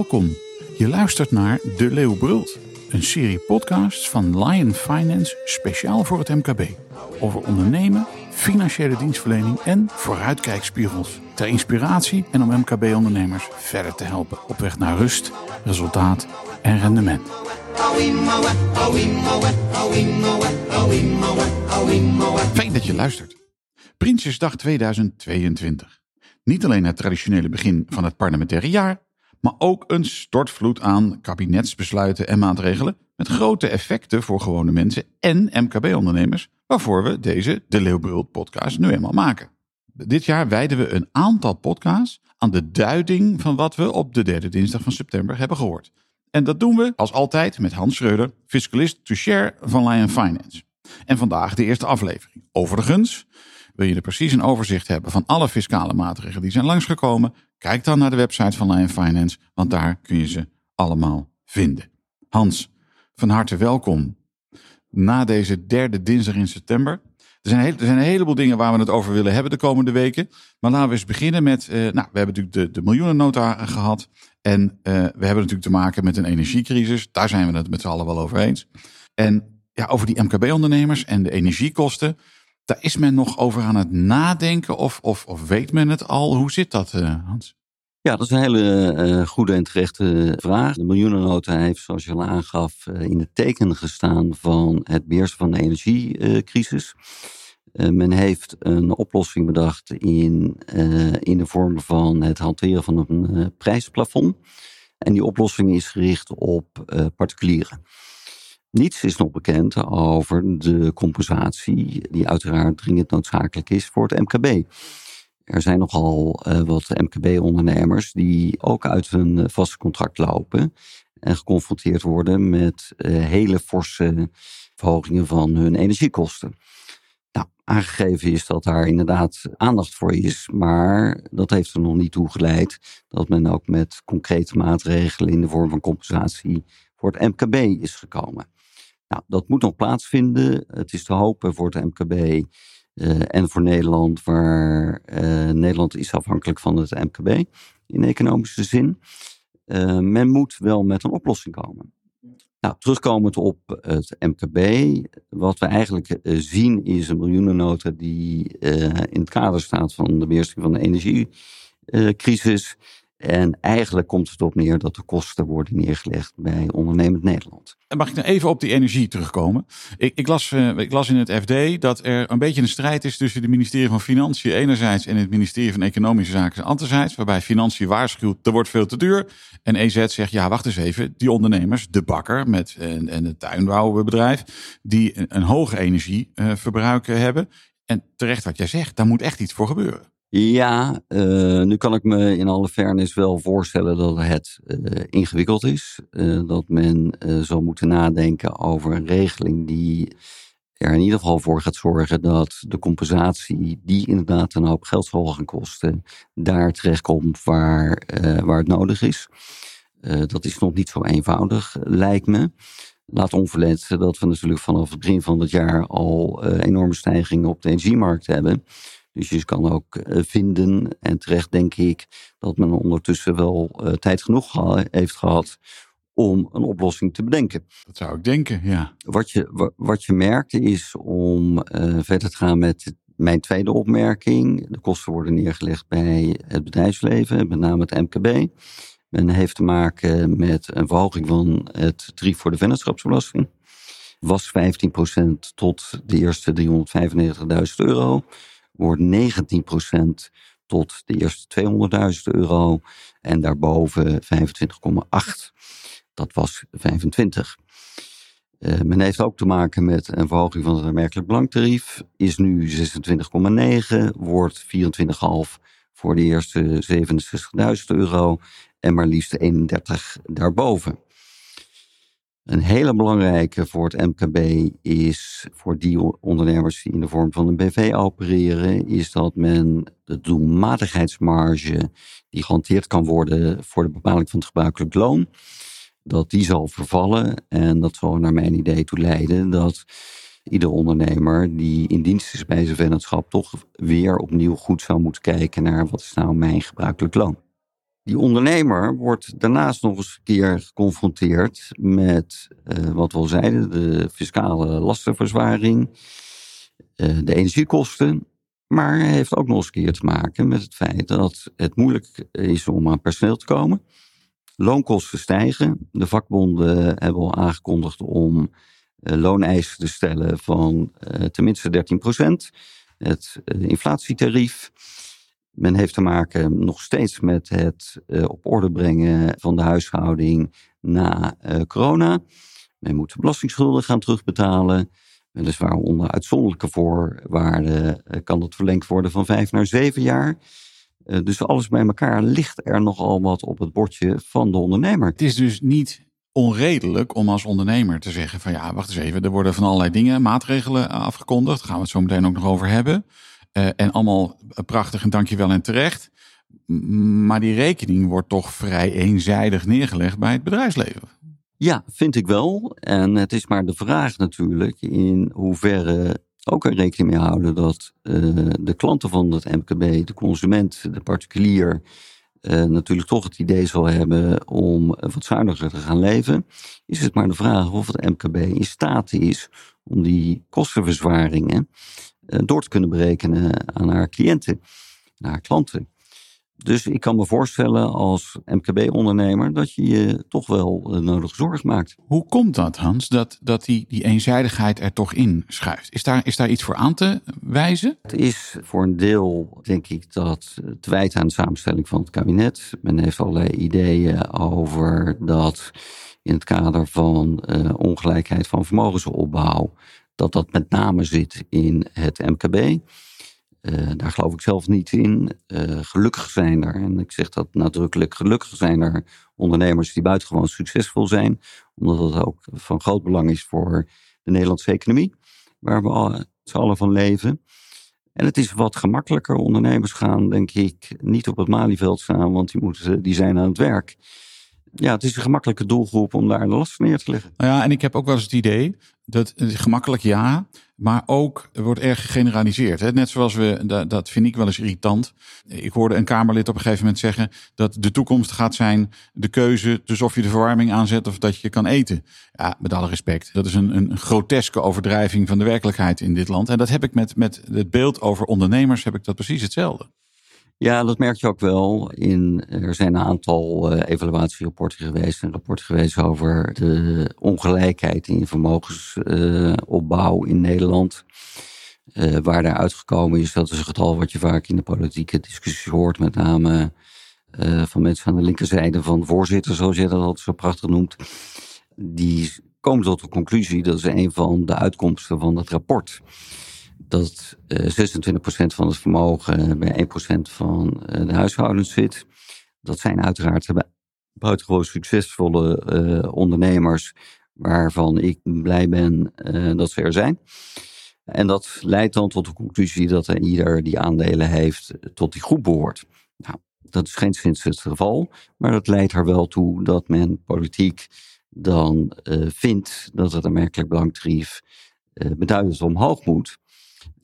welkom. Je luistert naar De Leeuw Brult, een serie podcasts van Lion Finance speciaal voor het MKB. Over ondernemen, financiële dienstverlening en vooruitkijkspiegels. Ter inspiratie en om MKB-ondernemers verder te helpen op weg naar rust, resultaat en rendement. Fijn dat je luistert. Prinsjesdag 2022. Niet alleen het traditionele begin van het parlementaire jaar, maar ook een stortvloed aan kabinetsbesluiten en maatregelen met grote effecten voor gewone mensen en MKB-ondernemers, waarvoor we deze De Leeuwbrult podcast nu eenmaal maken. Dit jaar wijden we een aantal podcasts aan de duiding van wat we op de derde dinsdag van september hebben gehoord. En dat doen we als altijd met Hans Schreuder, fiscalist to share van Lion Finance. En vandaag de eerste aflevering. Overigens, wil je er precies een overzicht hebben van alle fiscale maatregelen die zijn langsgekomen? Kijk dan naar de website van Lion Finance, want daar kun je ze allemaal vinden. Hans, van harte welkom na deze derde dinsdag in september. Er zijn, er zijn een heleboel dingen waar we het over willen hebben de komende weken. Maar laten we eens beginnen met. Uh, nou, we hebben natuurlijk de, de miljoenennota gehad. En uh, we hebben natuurlijk te maken met een energiecrisis. Daar zijn we het met z'n allen wel over eens. En ja, over die MKB-ondernemers en de energiekosten. Daar is men nog over aan het nadenken. Of, of, of weet men het al? Hoe zit dat, uh, Hans? Ja, dat is een hele uh, goede en terechte vraag. De miljoenennota heeft, zoals je al aangaf, in het teken gestaan van het beheersen van de energiecrisis. Men heeft een oplossing bedacht in, in de vorm van het hanteren van een prijsplafond. En die oplossing is gericht op particulieren. Niets is nog bekend over de compensatie, die uiteraard dringend noodzakelijk is voor het MKB. Er zijn nogal uh, wat MKB-ondernemers die ook uit hun vaste contract lopen en geconfronteerd worden met uh, hele forse verhogingen van hun energiekosten. Nou, aangegeven is dat daar inderdaad aandacht voor is, maar dat heeft er nog niet toe geleid dat men ook met concrete maatregelen in de vorm van compensatie voor het MKB is gekomen. Nou, dat moet nog plaatsvinden. Het is te hopen voor het MKB uh, en voor Nederland, waar uh, Nederland is afhankelijk van het MKB in economische zin. Uh, men moet wel met een oplossing komen. Nou, terugkomend op het MKB, wat we eigenlijk zien is een miljoenennota die in het kader staat van de beheersing van de energiecrisis. En eigenlijk komt het op neer dat de kosten worden neergelegd bij ondernemend Nederland. Mag ik nou even op die energie terugkomen? Ik, ik, las, las in het FD dat er een beetje een strijd is tussen het ministerie van Financiën enerzijds en het ministerie van Economische Zaken anderzijds. Waarbij Financiën waarschuwt, er wordt veel te duur. En EZ zegt, ja wacht eens even, die ondernemers, de bakker met, en, en het tuinbouwbedrijf, die een, een hoge energieverbruik uh, hebben. En terecht wat jij zegt, daar moet echt iets voor gebeuren. Ja, uh, nu kan ik me in alle fairness wel voorstellen dat het uh, ingewikkeld is. Uh, dat men zal moeten nadenken over een regeling die er in ieder geval voor gaat zorgen dat de compensatie, die inderdaad een hoop geld zal gaan kosten, daar terechtkomt waar, waar het nodig is. dat is nog niet zo eenvoudig, lijkt me. Laat onverlet dat we natuurlijk vanaf het begin van het jaar al enorme stijgingen op de energiemarkt hebben. Dus je kan ook eh, vinden, en terecht denk ik, dat men ondertussen wel uh, tijd genoeg heeft gehad om een oplossing te bedenken. Dat zou ik denken, ja. Wat je, wat je merkt is om uh, verder te gaan met mijn tweede opmerking. De kosten worden neergelegd bij het bedrijfsleven, met name het MKB. Men heeft te maken met een verhoging van het tarief voor de vennootschapsbelasting. Was 15% tot de eerste 395.000 euro wordt 19% tot de eerste 200.000 euro en daarboven 25,8. Dat was 25. Uh, men heeft ook te maken met een verhoging van het aanmerkelijk belangtarief. Is nu 26,9, wordt 24,5 voor de eerste 67.000 euro en maar liefst 31 daarboven. Een hele belangrijke voor het MKB is voor die ondernemers die in de vorm van een BV opereren, is dat men de doelmatigheidsmarge die gehanteerd kan worden voor de bepaling van het gebruikelijk loon, dat die zal vervallen. En dat zal naar mijn idee toe leiden dat ieder ondernemer die in dienst is bij zijn vennootschap toch weer opnieuw goed zou moeten kijken naar wat is nou mijn gebruikelijk loon. Die ondernemer wordt daarnaast nog eens een keer geconfronteerd met uh, wat we al zeiden, de fiscale lastenverzwaring, uh, de energiekosten. Maar heeft ook nog eens een keer te maken met het feit dat het moeilijk is om aan personeel te komen. Loonkosten stijgen. De vakbonden hebben al aangekondigd om uh, looneisen te stellen van tenminste 13 procent. Het inflatietarief. Men heeft te maken nog steeds met het uh, op orde brengen van de huishouding na uh, corona. Men moet de belastingsschulden gaan terugbetalen. Weliswaar onder uitzonderlijke voorwaarden uh, kan dat verlengd worden van vijf naar zeven jaar. dus alles bij elkaar ligt er nogal wat op het bordje van de ondernemer. Het is dus niet onredelijk om als ondernemer te zeggen van ja, wacht eens even, er worden van allerlei dingen, maatregelen afgekondigd. Daar gaan we het zo meteen ook nog over hebben. Uh, en allemaal prachtig en dankjewel en terecht. Maar die rekening wordt toch vrij eenzijdig neergelegd bij het bedrijfsleven. Ja, vind ik wel. En het is maar de vraag natuurlijk in hoeverre ook er rekening mee houden dat uh, de klanten van het MKB, de consument, de particulier, uh, natuurlijk toch het idee zal hebben om wat zuiniger te gaan leven. Is het maar de vraag of het MKB in staat is om die kostenverzwaringen eh, door te kunnen berekenen aan haar cliënten, naar haar klanten. Dus ik kan me voorstellen als MKB-ondernemer dat je je toch wel uh, nodig zorg maakt. Hoe komt dat, Hans, dat, dat die, die eenzijdigheid er toch in schuift? Is daar, is daar iets voor aan te wijzen? Het is voor een deel, denk ik, dat te wijten aan de samenstelling van het kabinet. Men heeft allerlei ideeën over dat in het kader van uh, ongelijkheid van vermogensopbouw dat dat met name zit in het MKB. Uh, daar geloof ik zelf niet in. Uh, gelukkig zijn er, en ik zeg dat nadrukkelijk, gelukkig zijn er ondernemers die buitengewoon succesvol zijn. Omdat dat ook van groot belang is voor de Nederlandse economie, waar we z'n allen van leven. En het is wat gemakkelijker. Ondernemers gaan, denk ik, niet op het Malieveld staan, want die, moeten, die zijn aan het werk ja, het is een gemakkelijke doelgroep om daar de last neer te leggen. Nou ja, en ik heb ook wel eens het idee dat gemakkelijk ja, maar ook wordt erg gegeneraliseerd. Net zoals we, dat, dat vind ik wel eens irritant. Ik hoorde een Kamerlid op een gegeven moment zeggen dat de toekomst gaat zijn de keuze tussen of je de verwarming aanzet of dat je kan eten. Ja, met alle respect. Dat is een, een groteske overdrijving van de werkelijkheid in dit land. En dat heb ik met, met het beeld over ondernemers, heb ik dat precies hetzelfde. Ja, dat merk je ook wel. In, er zijn een aantal uh, evaluatierapporten geweest. Een rapport geweest over de ongelijkheid in vermogensopbouw uh, in Nederland. Uh, waar daar uitgekomen is, dat is een getal wat je vaak in de politieke discussie hoort. Met name van mensen aan de linkerzijde van voorzitter, zoals jij dat altijd zo prachtig noemt. Die komen tot de conclusie, dat is een van de uitkomsten van het rapport dat uh, eh, 26% van het vermogen bij 1% van uh, de huishoudens zit. Dat zijn uiteraard buitengewoon succesvolle uh, ondernemers, waarvan ik blij ben dat ze er zijn. En dat leidt dan tot de conclusie dat er ieder die aandelen heeft tot die groep behoort. Nou, dat is geen sinds het geval, maar dat leidt er wel toe dat men politiek dan vindt dat het aanmerkelijk belangtarief beduidend omhoog moet.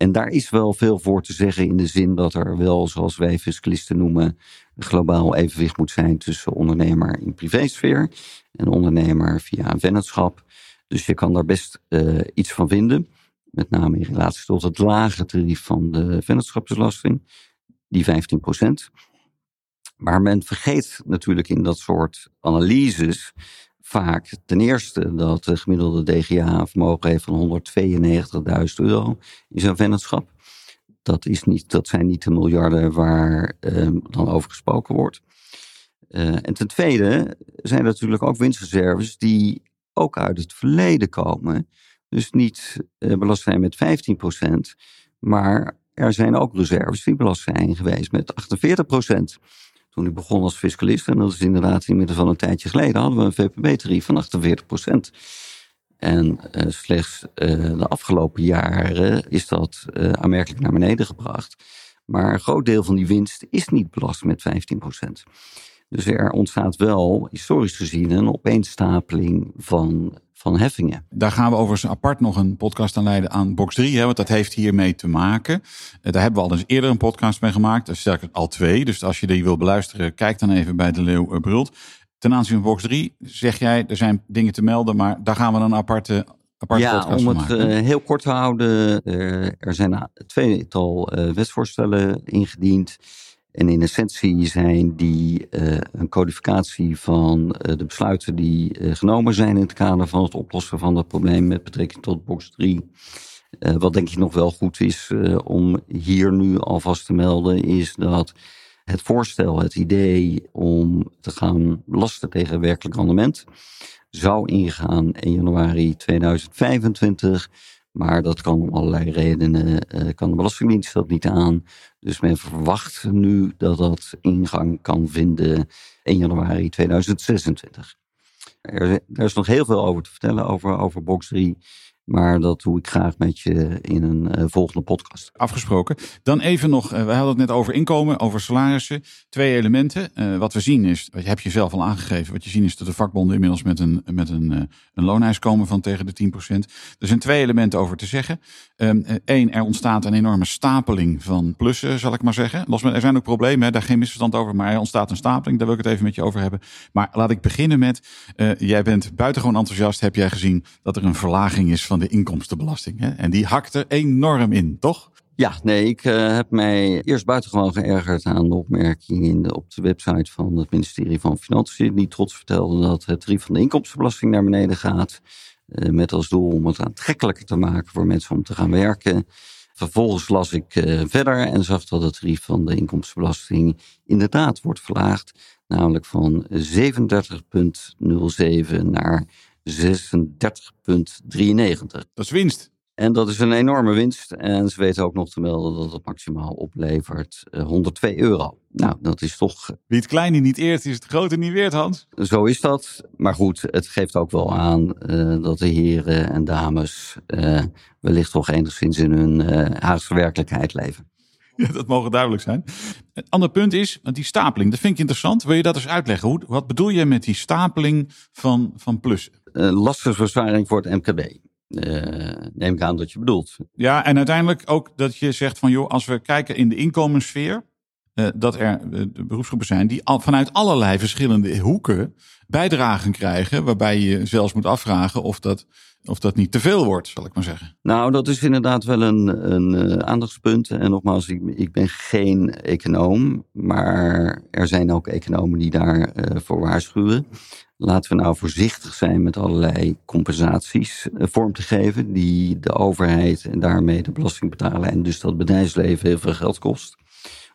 En daar is wel veel voor te zeggen in de zin dat er wel, zoals wij fiscalisten noemen, een globaal evenwicht moet zijn tussen ondernemer in privésfeer en ondernemer via een vennootschap. Dus je kan daar best uh, iets van vinden, met name in relatie tot het lage tarief van de vennootschapsbelasting, die 15% Maar men vergeet natuurlijk in dat soort analyses vaak ten eerste dat de gemiddelde DGA een vermogen heeft van 192.000 euro in zijn vennootschap. Dat, is niet, dat zijn niet de miljarden waar eh, dan over gesproken wordt. Uh, en ten tweede zijn er natuurlijk ook winstreserves die ook uit het verleden komen. Dus niet uh, belast zijn met 15%, maar er zijn ook reserves die belast zijn geweest met 48% toen ik begon als fiscalist, en dat is inderdaad inmiddels al een tijdje geleden, hadden we een VPB-tarief van 48 procent. En uh, slechts uh, de afgelopen jaren is dat uh, aanmerkelijk naar beneden gebracht. Maar een groot deel van die winst is niet belast met 15 procent. Dus er ontstaat wel, historisch gezien, een opeenstapeling van, van heffingen. Daar gaan we overigens apart nog een podcast aan leiden aan box 3, hè, want dat heeft hiermee te maken. Eh, daar hebben we al eens eerder een podcast mee gemaakt, sterker al twee. Dus als je die wil beluisteren, kijk dan even bij De Leeuw eh, Brult. Ten aanzien van box 3 zeg jij, er zijn dingen te melden, maar daar gaan we dan een aparte aparte ja, podcast om het eh, heel kort te houden. eh, er zijn een tweetal eh, wetsvoorstellen ingediend. En in essentie zijn die eh, een codificatie van eh, de besluiten die eh, genomen zijn in het kader van het oplossen van dat probleem met betrekking tot box 3. Eh, wat denk ik nog wel goed is om hier nu alvast te melden, is dat het voorstel, het idee om te gaan belasten tegen werkelijk rendement, zou ingaan in januari 2025. Maar dat kan om allerlei redenen, eh, kan de Belastingdienst dat niet aan. Dus men verwacht nu dat dat ingang kan vinden in januari 2026. Er, er is nog heel veel over te vertellen over, over box 3. Maar dat doe ik graag met je in een eh, volgende podcast. Afgesproken. Dan even nog, eh, we hadden het net over inkomen, over salarissen. Twee elementen. Eh, wat we zien is, wat je hebt je zelf al aangegeven, wat je ziet is dat de vakbonden inmiddels met een, met een, een looneis komen van tegen de 10%. Er zijn twee elementen over te zeggen. Eén, er ontstaat een enorme stapeling van plussen, zal ik maar zeggen. Er zijn ook problemen, daar geen misverstand over, maar er ontstaat een stapeling. Daar wil ik het even met je over hebben. Maar laat ik beginnen met, jij bent buitengewoon enthousiast, heb jij gezien dat er een verlaging is van de inkomstenbelasting. Hè? En die hakt er enorm in, toch? Ja, nee, ik uh, heb mij eerst buitengewoon geërgerd aan de opmerking in de, op de website van het ministerie van Financiën. Die trots vertelde dat het tarief van de inkomstenbelasting naar beneden gaat. Uh, met als doel om het aantrekkelijker te maken voor mensen om te gaan werken. Vervolgens las ik uh, verder en zag dat het tarief van de inkomstenbelasting inderdaad wordt verlaagd. Namelijk van 37,07 naar 36,93. Dat is winst. En dat is een enorme winst. En ze weten ook nog te melden dat het maximaal oplevert uh, 102 euro. Nou, dat is toch. Wie het kleine niet eert, is het grote niet weert, Hans. Zo is dat. Maar goed, het geeft ook wel aan uh, dat de heren en dames uh, wellicht toch enigszins in hun uh, Haagse werkelijkheid leven. Ja, dat mogen duidelijk zijn. Het andere punt is, want die stapeling, dat vind ik interessant. Wil je dat eens uitleggen? Hoe, wat bedoel je met die stapeling van, van plussen? Uh, lastenverzwaring voor het MKB. Uh, neem ik aan dat je bedoelt. Ja, en uiteindelijk ook dat je zegt van joh, als we kijken in de inkomenssfeer, dat er uh, beroepsgroepen zijn die al, vanuit allerlei verschillende hoeken bijdragen krijgen, waarbij je zelfs moet afvragen of dat, of dat niet te veel wordt, zal ik maar zeggen. Nou, dat is inderdaad wel een, een aandachtspunt. En nogmaals, ik, ik, ben geen econoom, maar er zijn ook economen die daarvoor voor waarschuwen. Laten we nou voorzichtig zijn met allerlei compensaties vorm te geven, die de overheid en daarmee de belastingbetaler en dus dat bedrijfsleven heel veel geld kost.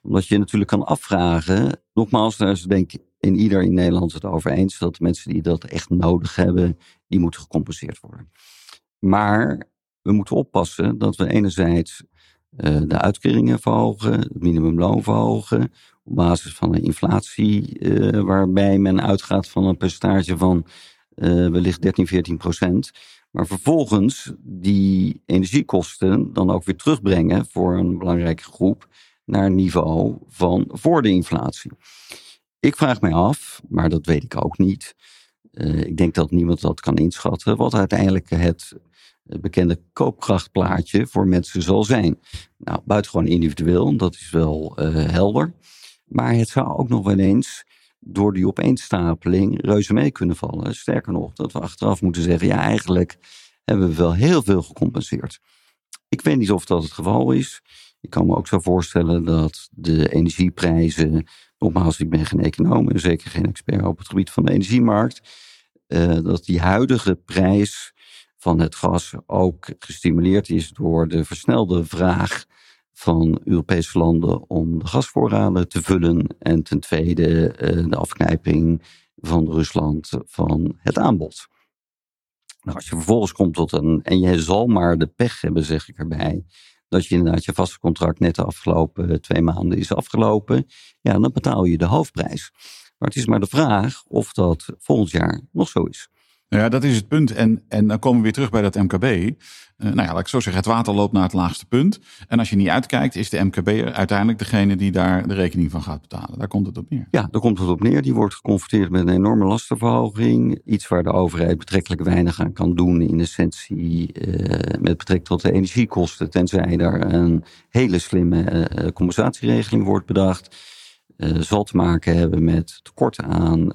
Omdat je natuurlijk kan afvragen, nogmaals, daar is denk ik in ieder in Nederland het over eens, dat de mensen die dat echt nodig hebben, die moeten gecompenseerd worden. Maar we moeten oppassen dat we enerzijds uh, de uitkeringen verhogen, het minimumloon verhogen, op basis van een inflatie uh, waarbij men uitgaat van een percentage van uh, wellicht 13, 14 procent. Maar vervolgens die energiekosten dan ook weer terugbrengen voor een belangrijke groep naar niveau van voor de inflatie. Ik vraag mij af, maar dat weet ik ook niet. Uh, ik denk dat niemand dat kan inschatten, wat uiteindelijk het bekende koopkrachtplaatje voor mensen zal zijn. Nou, buitengewoon individueel, dat is wel uh, helder. Maar het zou ook nog wel eens door die opeenstapeling reuze mee kunnen vallen. Sterker nog, dat we achteraf moeten zeggen, ja eigenlijk hebben we wel heel veel gecompenseerd. Ik weet niet of dat het geval is. Ik kan me ook zo voorstellen dat de energieprijzen, nogmaals, ik ben geen econoom en zeker geen expert op het gebied van de energiemarkt, uh, dat die huidige prijs van het gas ook gestimuleerd is door de versnelde vraag van Europese landen om de gasvoorraden te vullen. En ten tweede de afknijping van Rusland van het aanbod. Nou, als je vervolgens komt tot een. En je zal maar de pech hebben, zeg ik erbij. Dat je inderdaad je vaste contract net de afgelopen twee maanden is afgelopen. Ja, dan betaal je de hoofdprijs. Maar het is maar de vraag of dat volgend jaar nog zo is. Nou ja, dat is het punt. En, en dan komen we weer terug bij dat MKB. Uh, nou ja, laat ik zo zeggen, het water loopt naar het laagste punt. En als je niet uitkijkt, is de MKB uiteindelijk degene die daar de rekening van gaat betalen. Daar komt het op neer. Ja, daar komt het op neer. Die wordt geconfronteerd met een enorme lastenverhoging. Iets waar de overheid betrekkelijk weinig aan kan doen. In essentie uh, met betrekking tot de energiekosten. Tenzij daar een hele slimme uh, compensatieregeling wordt bedacht. zal te maken hebben met tekorten aan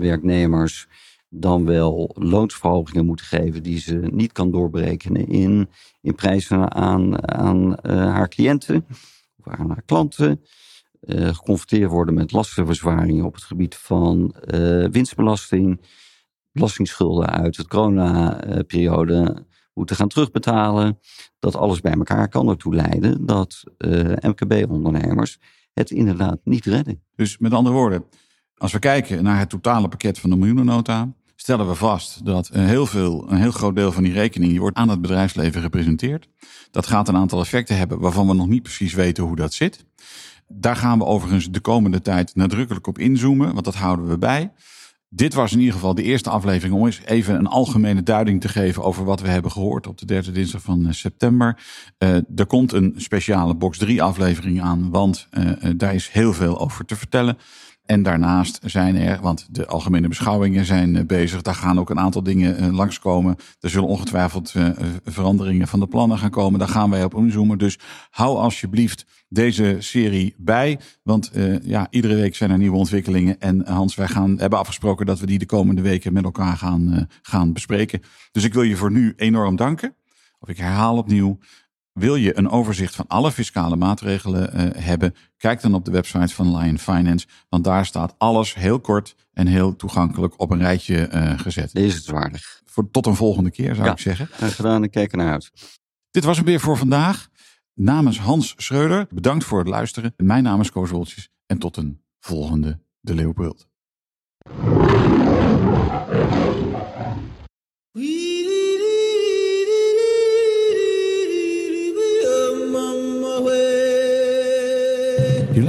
werknemers dan wel loonsverhogingen moeten geven die ze niet kan doorberekenen in, in prijzen aan, aan uh, haar cliënten of aan haar klanten. Uh, geconfronteerd worden met lastenverzwaringen op het gebied van uh, winstbelasting, belastingsschulden uit het corona-periode moeten gaan terugbetalen. Dat alles bij elkaar kan ertoe leiden dat MKB-ondernemers het inderdaad niet redden. Dus met andere woorden, als we kijken naar het totale pakket van de miljoenennota, stellen we vast dat een heel, veel, een heel groot deel van die rekening die wordt aan het bedrijfsleven gepresenteerd. Dat gaat een aantal effecten hebben waarvan we nog niet precies weten hoe dat zit. Daar gaan we overigens de komende tijd nadrukkelijk op inzoomen, want dat houden we bij. Dit was in ieder geval de eerste aflevering om eens even een algemene duiding te geven over wat we hebben gehoord op de derde dinsdag van eh, september. Uh, er komt een speciale box 3 aflevering aan, want uh, daar is heel veel over te vertellen. En daarnaast zijn er, want de algemene beschouwingen zijn eh, bezig, daar gaan ook een aantal dingen eh, langskomen. Er zullen ongetwijfeld eh, veranderingen van de plannen gaan komen. Daar gaan wij op inzoomen. Dus hou alsjeblieft deze serie bij. Want ja, iedere week zijn er nieuwe ontwikkelingen. En Hans, wij gaan, hebben afgesproken dat we die de komende weken met elkaar gaan, gaan bespreken. Dus ik wil je voor nu enorm danken. Of ik herhaal opnieuw. Wil je een overzicht van alle fiscale maatregelen uh, hebben? Kijk dan op de website van Lion Finance, want daar staat alles heel kort en heel toegankelijk op een rijtje uh, gezet. Lezenswaardig. Voor, tot een volgende keer zou ik zeggen. Graag gedaan, ik kijk ernaar uit. Dit was hem weer voor vandaag. Namens Hans Schreuder, bedankt voor het luisteren. Mijn naam is Koos Woltjes en tot een volgende De Leeuwbult.